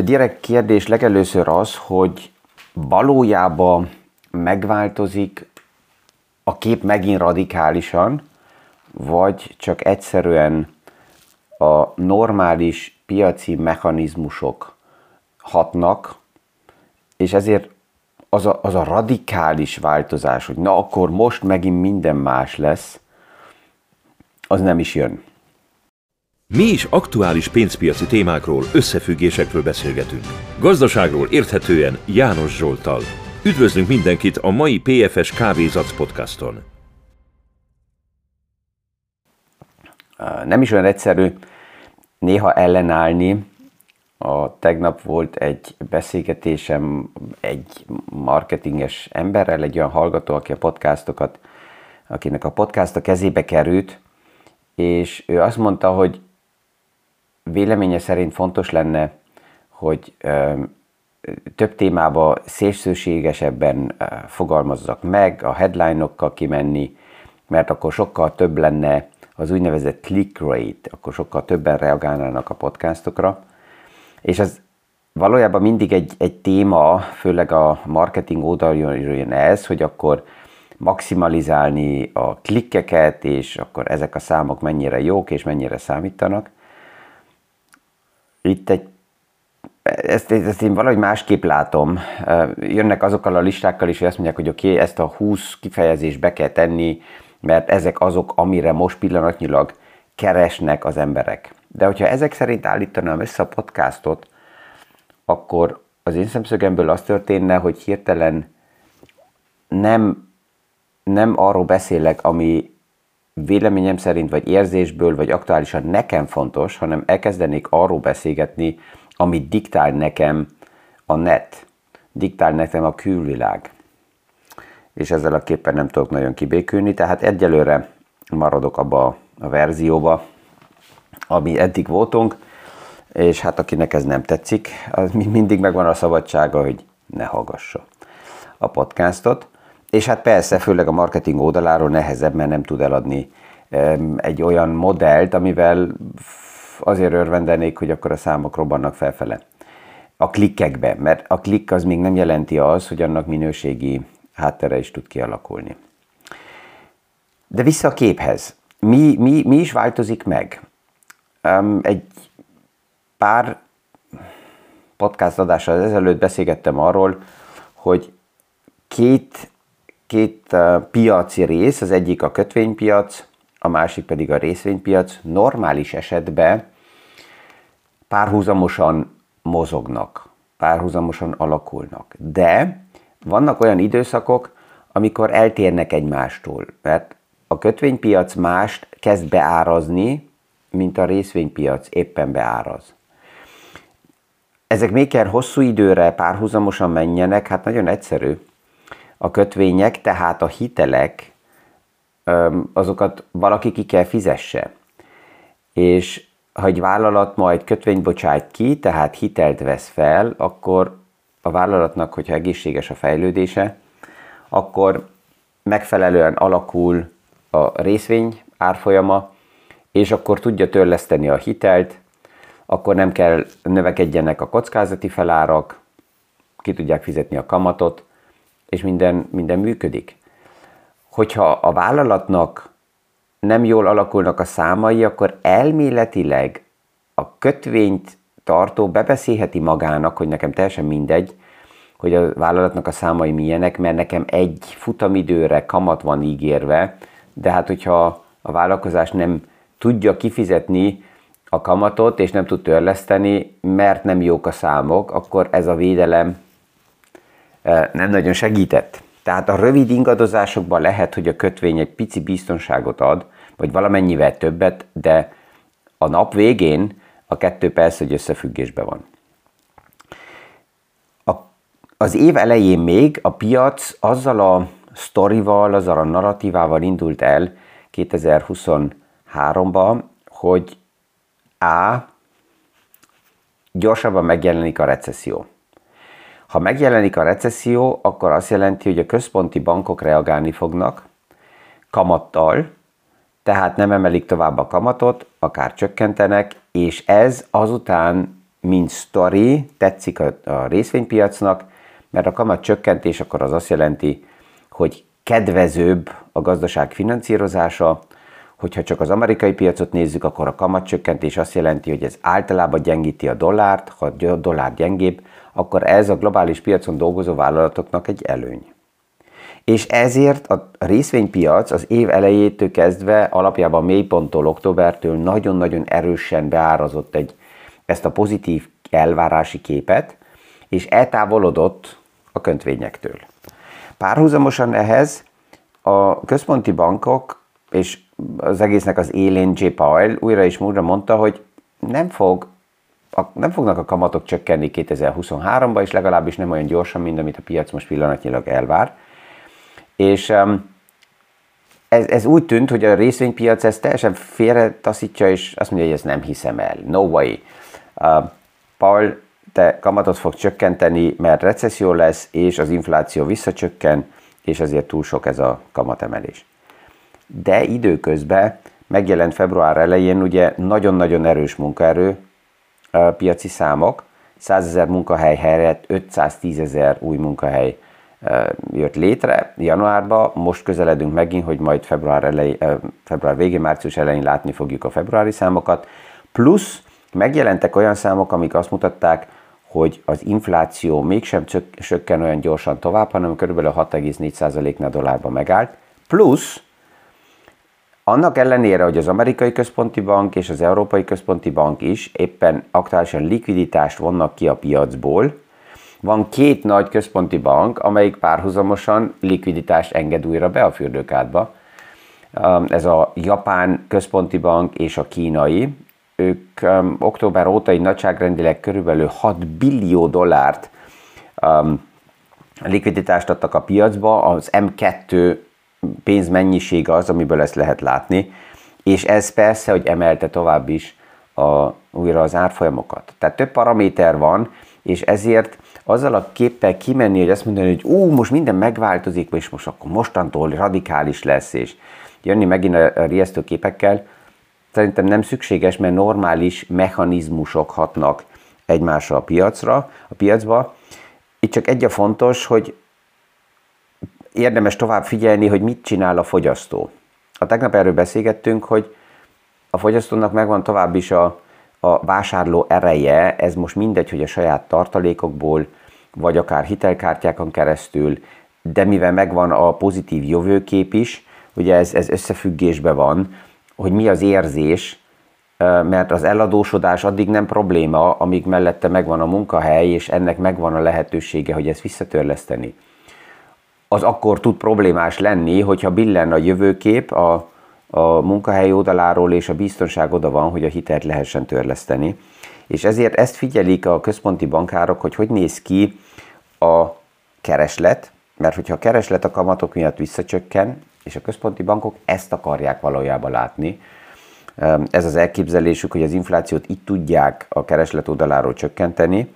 a direkt kérdés legelőször az, hogy valójában megváltozik a kép megint radikálisan, vagy csak egyszerűen a normális piaci mechanizmusok hatnak, és ezért az a, az a radikális változás, hogy na akkor most megint minden más lesz, az nem is jön. Mi is aktuális pénzpiaci témákról, összefüggésekről beszélgetünk. Gazdaságról érthetően János Zsoltal. Üdvözlünk mindenkit a mai PFS Kávézac podcaston. Nem is olyan egyszerű néha ellenállni. A tegnap volt egy beszélgetésem egy marketinges emberrel, egy olyan hallgató, aki a podcastokat, akinek a podcast a kezébe került, és ő azt mondta, hogy véleménye szerint fontos lenne, hogy több témába szélsőségesebben fogalmazzak meg, a headline-okkal kimenni, mert akkor sokkal több lenne az úgynevezett click rate, akkor sokkal többen reagálnának a podcastokra. És ez valójában mindig egy, egy téma, főleg a marketing oldalon jön ez, hogy akkor maximalizálni a klikkeket, és akkor ezek a számok mennyire jók és mennyire számítanak itt egy ezt, ezt én valahogy másképp látom. Jönnek azokkal a listákkal is, hogy azt mondják, hogy oké, okay, ezt a 20 kifejezést be kell tenni, mert ezek azok, amire most pillanatnyilag keresnek az emberek. De hogyha ezek szerint állítanám össze a podcastot, akkor az én szemszögemből az történne, hogy hirtelen nem, nem arról beszélek, ami véleményem szerint, vagy érzésből, vagy aktuálisan nekem fontos, hanem elkezdenék arról beszélgetni, amit diktál nekem a net, diktál nekem a külvilág. És ezzel a képpen nem tudok nagyon kibékülni, tehát egyelőre maradok abba a verzióba, ami eddig voltunk, és hát akinek ez nem tetszik, az mindig megvan a szabadsága, hogy ne hallgassa a podcastot. És hát persze, főleg a marketing oldaláról nehezebb, mert nem tud eladni egy olyan modellt, amivel azért örvendenék, hogy akkor a számok robbannak felfele. A klikkekbe, mert a klikk az még nem jelenti az, hogy annak minőségi háttere is tud kialakulni. De vissza a képhez. Mi, mi, mi is változik meg? Egy pár podcast adással ezelőtt beszélgettem arról, hogy két két piaci rész, az egyik a kötvénypiac, a másik pedig a részvénypiac normális esetben párhuzamosan mozognak, párhuzamosan alakulnak. De vannak olyan időszakok, amikor eltérnek egymástól, mert a kötvénypiac mást kezd beárazni, mint a részvénypiac éppen beáraz. Ezek még kell hosszú időre párhuzamosan menjenek, hát nagyon egyszerű a kötvények, tehát a hitelek, azokat valaki ki kell fizesse. És ha egy vállalat majd kötvényt bocsájt ki, tehát hitelt vesz fel, akkor a vállalatnak, hogyha egészséges a fejlődése, akkor megfelelően alakul a részvény árfolyama, és akkor tudja törleszteni a hitelt, akkor nem kell növekedjenek a kockázati felárak, ki tudják fizetni a kamatot, és minden, minden működik. Hogyha a vállalatnak nem jól alakulnak a számai, akkor elméletileg a kötvényt tartó bebeszélheti magának, hogy nekem teljesen mindegy, hogy a vállalatnak a számai milyenek, mert nekem egy futamidőre kamat van ígérve, de hát hogyha a vállalkozás nem tudja kifizetni a kamatot, és nem tud törleszteni, mert nem jók a számok, akkor ez a védelem nem nagyon segített. Tehát a rövid ingadozásokban lehet, hogy a kötvény egy pici biztonságot ad, vagy valamennyivel többet, de a nap végén a kettő persze, hogy összefüggésben van. A, az év elején még a piac azzal a sztorival, azzal a narratívával indult el 2023-ban, hogy A. gyorsabban megjelenik a recesszió. Ha megjelenik a recesszió, akkor azt jelenti, hogy a központi bankok reagálni fognak. Kamattal, tehát nem emelik tovább a kamatot, akár csökkentenek, és ez azután mint sztori tetszik a, részvénypiacnak, mert a kamat csökkentés akkor az azt jelenti, hogy kedvezőbb a gazdaság finanszírozása, hogyha csak az amerikai piacot nézzük, akkor a kamatcsökkentés azt jelenti, hogy ez általában gyengíti a dollárt, ha a dollár gyengébb, akkor ez a globális piacon dolgozó vállalatoknak egy előny. És ezért a részvénypiac az év elejétől kezdve alapjában mélyponttól, októbertől nagyon-nagyon erősen beárazott egy, ezt a pozitív elvárási képet, és eltávolodott a kötvényektől. Párhuzamosan ehhez a központi bankok és az egésznek az élén J. Powell újra és újra mondta, hogy nem, fog, nem fognak a kamatok csökkenni 2023-ban, és legalábbis nem olyan gyorsan, mint amit a piac most pillanatnyilag elvár. És ez, ez úgy tűnt, hogy a részvénypiac ezt teljesen félretaszítja, és azt mondja, hogy ezt nem hiszem el. No way. Paul, te kamatot fog csökkenteni, mert recesszió lesz, és az infláció visszacsökken, és ezért túl sok ez a kamatemelés de időközben megjelent február elején ugye nagyon-nagyon erős munkaerő piaci számok, 100 ezer munkahely helyett 510 ezer új munkahely jött létre januárban, most közeledünk megint, hogy majd február, elej, február végén, március elején látni fogjuk a februári számokat, plusz megjelentek olyan számok, amik azt mutatták, hogy az infláció mégsem csökken olyan gyorsan tovább, hanem kb. 6,4%-nál dollárban megállt, plusz annak ellenére, hogy az amerikai központi bank és az európai központi bank is éppen aktuálisan likviditást vonnak ki a piacból, van két nagy központi bank, amelyik párhuzamosan likviditást enged újra be a fürdőkádba. Ez a japán központi bank és a kínai. Ők október óta egy nagyságrendileg körülbelül 6 billió dollárt likviditást adtak a piacba, az M2 pénzmennyiség az, amiből ezt lehet látni, és ez persze, hogy emelte tovább is a, újra az árfolyamokat. Tehát több paraméter van, és ezért azzal a képpel kimenni, hogy azt mondani, hogy ú, most minden megváltozik, és most akkor mostantól radikális lesz, és jönni megint a, a riasztó képekkel, szerintem nem szükséges, mert normális mechanizmusok hatnak egymásra a piacra, a piacba. Itt csak egy a fontos, hogy érdemes tovább figyelni, hogy mit csinál a fogyasztó. A tegnap erről beszélgettünk, hogy a fogyasztónak megvan tovább is a, a vásárló ereje, ez most mindegy, hogy a saját tartalékokból, vagy akár hitelkártyákon keresztül, de mivel megvan a pozitív jövőkép is, ugye ez, ez összefüggésben van, hogy mi az érzés, mert az eladósodás addig nem probléma, amíg mellette megvan a munkahely, és ennek megvan a lehetősége, hogy ezt visszatörleszteni az akkor tud problémás lenni, hogyha billen a jövőkép a, a munkahely oldaláról, és a biztonság oda van, hogy a hitelt lehessen törleszteni. És ezért ezt figyelik a központi bankárok, hogy hogy néz ki a kereslet, mert hogyha a kereslet a kamatok miatt visszacsökken, és a központi bankok ezt akarják valójában látni, ez az elképzelésük, hogy az inflációt itt tudják a kereslet oldaláról csökkenteni,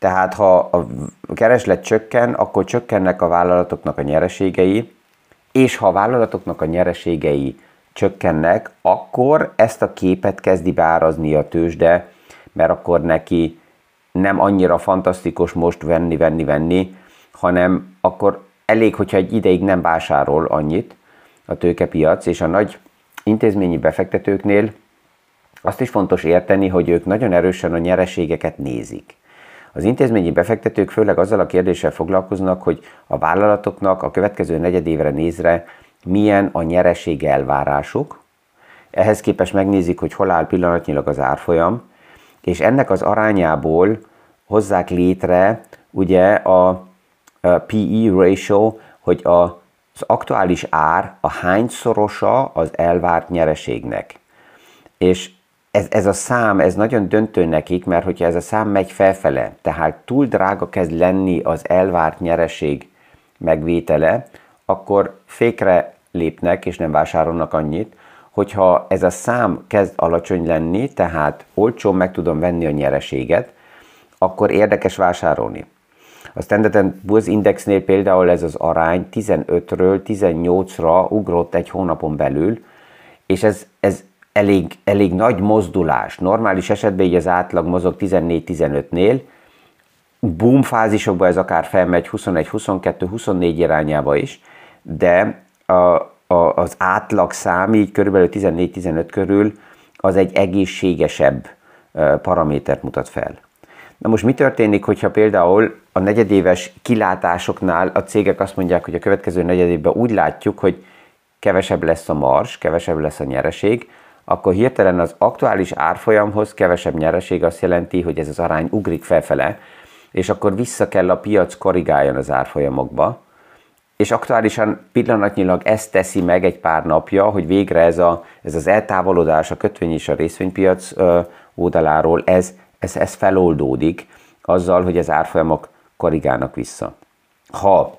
tehát ha a kereslet csökken, akkor csökkennek a vállalatoknak a nyereségei, és ha a vállalatoknak a nyereségei csökkennek, akkor ezt a képet kezdi beárazni a tőzsde, mert akkor neki nem annyira fantasztikus most venni, venni, venni, hanem akkor elég, hogyha egy ideig nem vásárol annyit a tőkepiac, és a nagy intézményi befektetőknél azt is fontos érteni, hogy ők nagyon erősen a nyereségeket nézik. Az intézményi befektetők főleg azzal a kérdéssel foglalkoznak, hogy a vállalatoknak a következő negyedévre nézre milyen a nyereség elvárásuk, ehhez képest megnézik, hogy hol áll pillanatnyilag az árfolyam, és ennek az arányából hozzák létre ugye a PE ratio, hogy a, az aktuális ár a hányszorosa az elvárt nyereségnek. És ez, ez a szám, ez nagyon döntő nekik, mert hogyha ez a szám megy felfele, tehát túl drága kezd lenni az elvárt nyereség megvétele, akkor fékre lépnek és nem vásárolnak annyit, hogyha ez a szám kezd alacsony lenni, tehát olcsón meg tudom venni a nyereséget, akkor érdekes vásárolni. A Standard Poor's Indexnél például ez az arány 15-ről 18-ra ugrott egy hónapon belül, és ez, ez elég, elég nagy mozdulás. Normális esetben így az átlag mozog 14-15-nél, boom fázisokban ez akár felmegy 21-22-24 irányába is, de a, a, az átlag szám így körülbelül 14-15 körül az egy egészségesebb paramétert mutat fel. Na most mi történik, hogyha például a negyedéves kilátásoknál a cégek azt mondják, hogy a következő negyedévben úgy látjuk, hogy kevesebb lesz a mars, kevesebb lesz a nyereség, akkor hirtelen az aktuális árfolyamhoz kevesebb nyereség azt jelenti, hogy ez az arány ugrik felfele, és akkor vissza kell a piac korrigáljon az árfolyamokba, és aktuálisan pillanatnyilag ezt teszi meg egy pár napja, hogy végre ez, a, ez az eltávolodás a kötvény és a részvénypiac ö, oldaláról, ez, ez, ez feloldódik azzal, hogy az árfolyamok korrigálnak vissza. Ha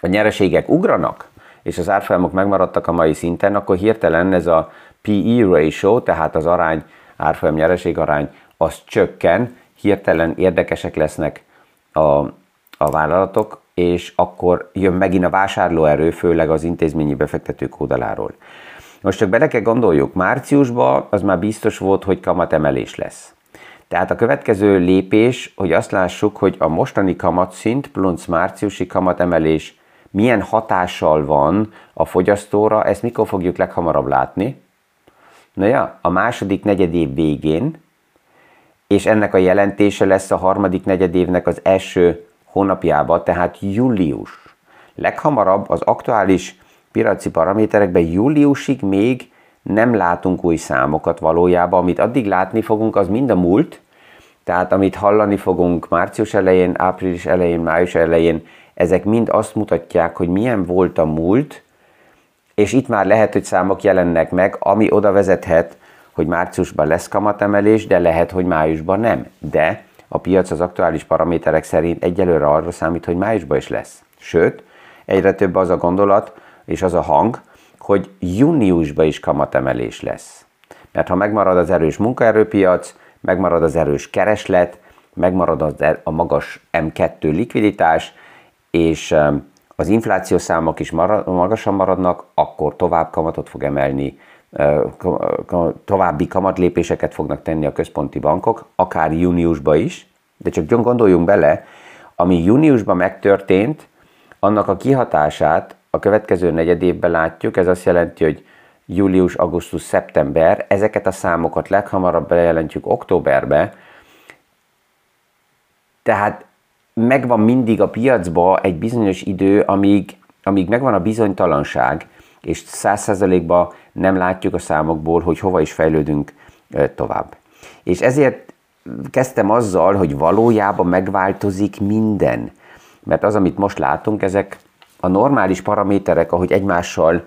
a nyereségek ugranak, és az árfolyamok megmaradtak a mai szinten, akkor hirtelen ez a PE ratio, tehát az arány, árfolyam nyereség arány, az csökken, hirtelen érdekesek lesznek a, a vállalatok, és akkor jön megint a vásárlóerő, főleg az intézményi befektetők oldaláról. Most csak bele kell gondoljuk, márciusban az már biztos volt, hogy kamatemelés lesz. Tehát a következő lépés, hogy azt lássuk, hogy a mostani kamatszint plusz márciusi kamatemelés milyen hatással van a fogyasztóra, ezt mikor fogjuk leghamarabb látni? Na ja, a második negyedév végén, és ennek a jelentése lesz a harmadik negyedévnek az első hónapjába, tehát július. Leghamarabb az aktuális piaci paraméterekben júliusig még nem látunk új számokat valójában, amit addig látni fogunk, az mind a múlt, tehát amit hallani fogunk március elején, április elején, május elején, ezek mind azt mutatják, hogy milyen volt a múlt, és itt már lehet, hogy számok jelennek meg, ami oda vezethet, hogy márciusban lesz kamatemelés, de lehet, hogy májusban nem. De a piac az aktuális paraméterek szerint egyelőre arra számít, hogy májusban is lesz. Sőt, egyre több az a gondolat és az a hang, hogy júniusban is kamatemelés lesz. Mert ha megmarad az erős munkaerőpiac, megmarad az erős kereslet, megmarad az er- a magas M2 likviditás, és az inflációs számok is magasan maradnak, akkor tovább kamatot fog emelni, további kamatlépéseket fognak tenni a központi bankok, akár júniusban is, de csak gondoljunk bele, ami júniusban megtörtént, annak a kihatását a következő negyed évben látjuk, ez azt jelenti, hogy július, augusztus, szeptember, ezeket a számokat leghamarabb bejelentjük októberbe, tehát megvan mindig a piacba egy bizonyos idő, amíg, amíg megvan a bizonytalanság, és száz százalékban nem látjuk a számokból, hogy hova is fejlődünk tovább. És ezért kezdtem azzal, hogy valójában megváltozik minden. Mert az, amit most látunk, ezek a normális paraméterek, ahogy egymással,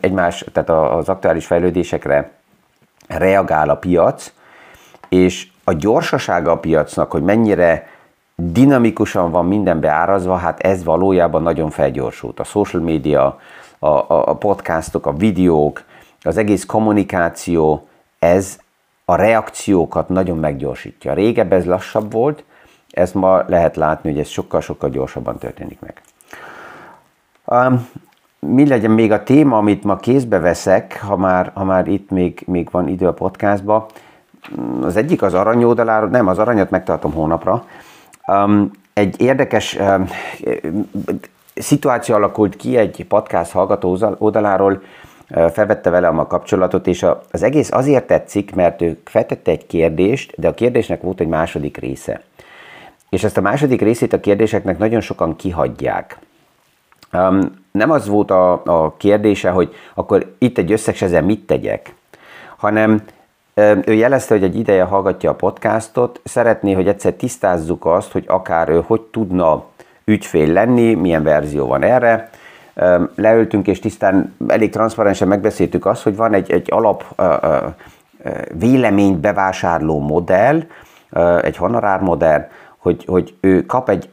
egymás, tehát az aktuális fejlődésekre reagál a piac, és a gyorsasága a piacnak, hogy mennyire dinamikusan van minden beárazva, hát ez valójában nagyon felgyorsult. A social media, a, a, a podcastok, a videók, az egész kommunikáció, ez a reakciókat nagyon meggyorsítja. Régebb ez lassabb volt, ez ma lehet látni, hogy ez sokkal-sokkal gyorsabban történik meg. Um, mi legyen még a téma, amit ma kézbe veszek, ha már, ha már itt még, még van idő a podcastba. Az egyik az aranyoldaláról, nem, az aranyat megtartom hónapra, egy érdekes szituáció alakult ki egy podcast hallgató oldaláról, felvette velem a kapcsolatot, és az egész azért tetszik, mert ő feltette egy kérdést, de a kérdésnek volt egy második része. És ezt a második részét a kérdéseknek nagyon sokan kihagyják. Um, nem az volt a, a kérdése, hogy akkor itt egy összeg, ezzel mit tegyek, hanem ő jelezte, hogy egy ideje hallgatja a podcastot, szeretné, hogy egyszer tisztázzuk azt, hogy akár ő hogy tudna ügyfél lenni, milyen verzió van erre. Leültünk és tisztán, elég transzparensen megbeszéltük azt, hogy van egy, egy alap véleményt bevásárló modell, egy honorár modell, hogy, hogy ő kap egy,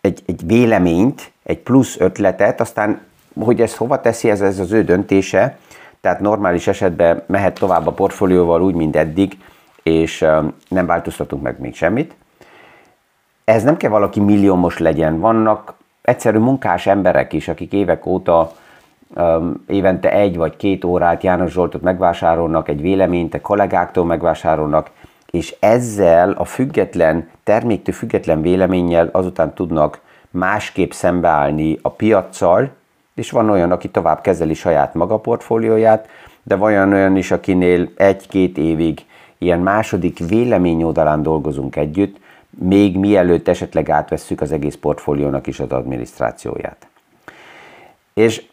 egy, egy véleményt, egy plusz ötletet, aztán hogy ezt hova teszi, ez, ez az ő döntése, tehát normális esetben mehet tovább a portfólióval úgy, mint eddig, és nem változtatunk meg még semmit. Ez nem kell valaki milliómos legyen, vannak egyszerű munkás emberek is, akik évek óta évente egy vagy két órát János Zsoltot megvásárolnak, egy véleményt a kollégáktól megvásárolnak, és ezzel a független, terméktől független véleménnyel azután tudnak másképp szembeállni a piaccal, és van olyan, aki tovább kezeli saját maga portfólióját, de van olyan is, akinél egy-két évig ilyen második vélemény oldalán dolgozunk együtt, még mielőtt esetleg átvesszük az egész portfóliónak is az adminisztrációját. És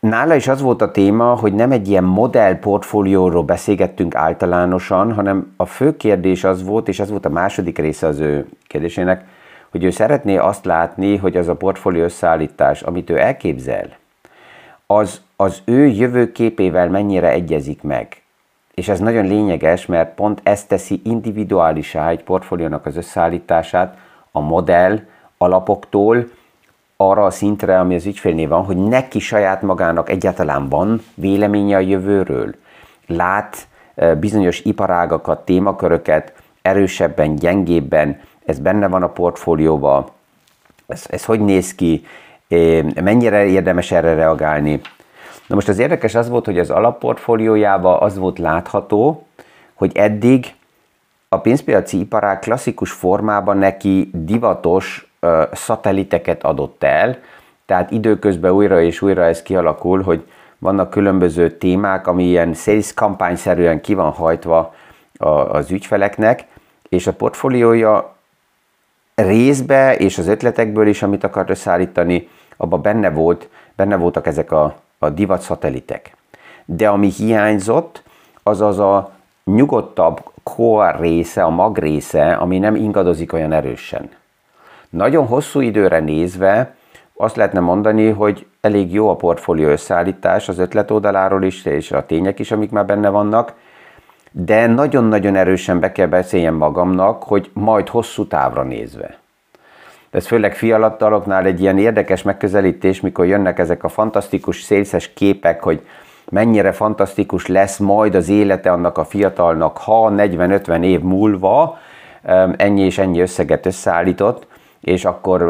nála is az volt a téma, hogy nem egy ilyen modell portfólióról beszélgettünk általánosan, hanem a fő kérdés az volt, és ez volt a második része az ő kérdésének, hogy ő szeretné azt látni, hogy az a portfólió összeállítás, amit ő elképzel, az, az ő jövőképével mennyire egyezik meg. És ez nagyon lényeges, mert pont ezt teszi individuálisá egy portfóliónak az összeállítását a modell alapoktól arra a szintre, ami az ügyfélnél van, hogy neki saját magának egyáltalán van véleménye a jövőről. Lát bizonyos iparágakat, témaköröket erősebben, gyengébben, ez benne van a portfólióban, ez, ez hogy néz ki, mennyire érdemes erre reagálni. Na most az érdekes az volt, hogy az alapportfóliójában az volt látható, hogy eddig a pénzpiaci iparág klasszikus formában neki divatos uh, szatelliteket adott el, tehát időközben újra és újra ez kialakul, hogy vannak különböző témák, ami ilyen sales kampányszerűen ki van hajtva az ügyfeleknek, és a portfóliója részbe és az ötletekből is, amit akart összeállítani, abban benne, volt, benne voltak ezek a, a divat szatelitek. De ami hiányzott, az az a nyugodtabb core része, a mag része, ami nem ingadozik olyan erősen. Nagyon hosszú időre nézve azt lehetne mondani, hogy elég jó a portfólió összeállítás az ötlet oldaláról is, és a tények is, amik már benne vannak, de nagyon-nagyon erősen be kell beszéljem magamnak, hogy majd hosszú távra nézve. Ez főleg fiataloknál egy ilyen érdekes megközelítés, mikor jönnek ezek a fantasztikus szélszes képek, hogy mennyire fantasztikus lesz majd az élete annak a fiatalnak, ha 40-50 év múlva ennyi és ennyi összeget összeállított, és akkor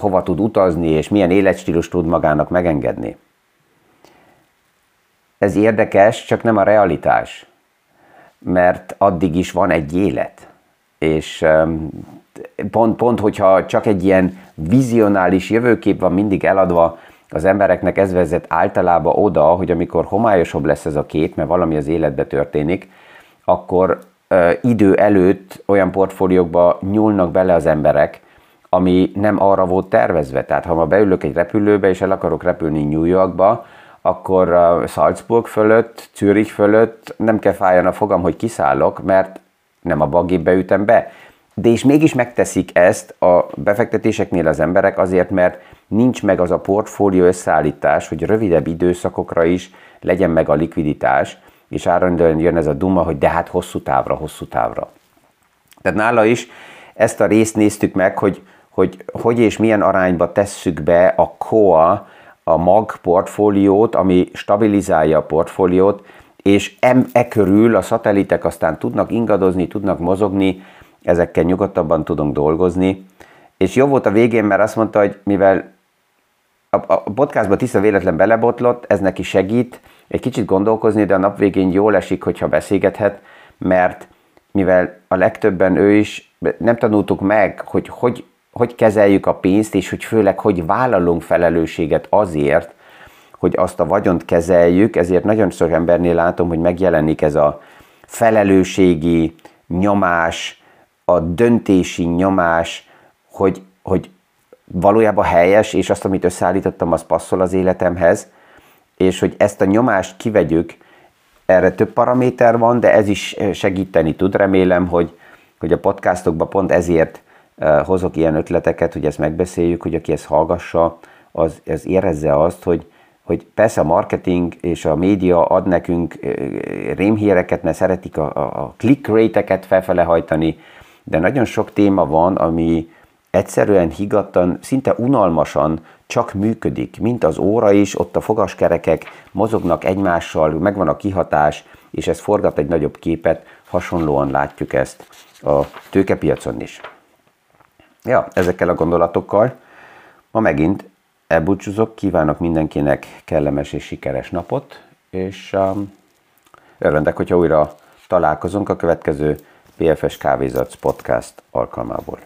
hova tud utazni, és milyen életstílus tud magának megengedni. Ez érdekes, csak nem a realitás mert addig is van egy élet. És pont, pont, hogyha csak egy ilyen vizionális jövőkép van mindig eladva, az embereknek ez vezet általában oda, hogy amikor homályosabb lesz ez a kép, mert valami az életbe történik, akkor idő előtt olyan portfóliókba nyúlnak bele az emberek, ami nem arra volt tervezve. Tehát ha ma beülök egy repülőbe, és el akarok repülni New Yorkba, akkor Salzburg fölött, Zürich fölött nem kell fájjon a fogam, hogy kiszállok, mert nem a bagébe ütem be. De és mégis megteszik ezt a befektetéseknél az emberek azért, mert nincs meg az a portfólió összeállítás, hogy rövidebb időszakokra is legyen meg a likviditás, és állandóan jön ez a duma, hogy de hát hosszú távra, hosszú távra. Tehát nála is ezt a részt néztük meg, hogy hogy, hogy és milyen arányba tesszük be a COA, a mag portfóliót, ami stabilizálja a portfóliót, és e körül a szatellitek aztán tudnak ingadozni, tudnak mozogni, ezekkel nyugodtabban tudunk dolgozni. És jó volt a végén, mert azt mondta, hogy mivel a, a podcastba tiszta véletlen belebotlott, ez neki segít egy kicsit gondolkozni, de a nap végén jól esik, hogyha beszélgethet, mert mivel a legtöbben ő is nem tanultuk meg, hogy hogy hogy kezeljük a pénzt, és hogy főleg, hogy vállalunk felelősséget azért, hogy azt a vagyont kezeljük, ezért nagyon sok embernél látom, hogy megjelenik ez a felelősségi nyomás, a döntési nyomás, hogy, hogy valójában helyes, és azt, amit összeállítottam, az passzol az életemhez, és hogy ezt a nyomást kivegyük, erre több paraméter van, de ez is segíteni tud. Remélem, hogy, hogy a podcastokban pont ezért hozok ilyen ötleteket, hogy ezt megbeszéljük, hogy aki ezt hallgassa, az, az érezze azt, hogy, hogy persze a marketing és a média ad nekünk rémhíreket, mert szeretik a, a click rate-eket felfele hajtani, de nagyon sok téma van, ami egyszerűen higgadtan, szinte unalmasan csak működik, mint az óra is, ott a fogaskerekek mozognak egymással, megvan a kihatás, és ez forgat egy nagyobb képet, hasonlóan látjuk ezt a tőkepiacon is. Ja, ezekkel a gondolatokkal ma megint elbúcsúzok, kívánok mindenkinek kellemes és sikeres napot, és um, örvendek, hogyha újra találkozunk a következő PFS Kávézatsz podcast alkalmából.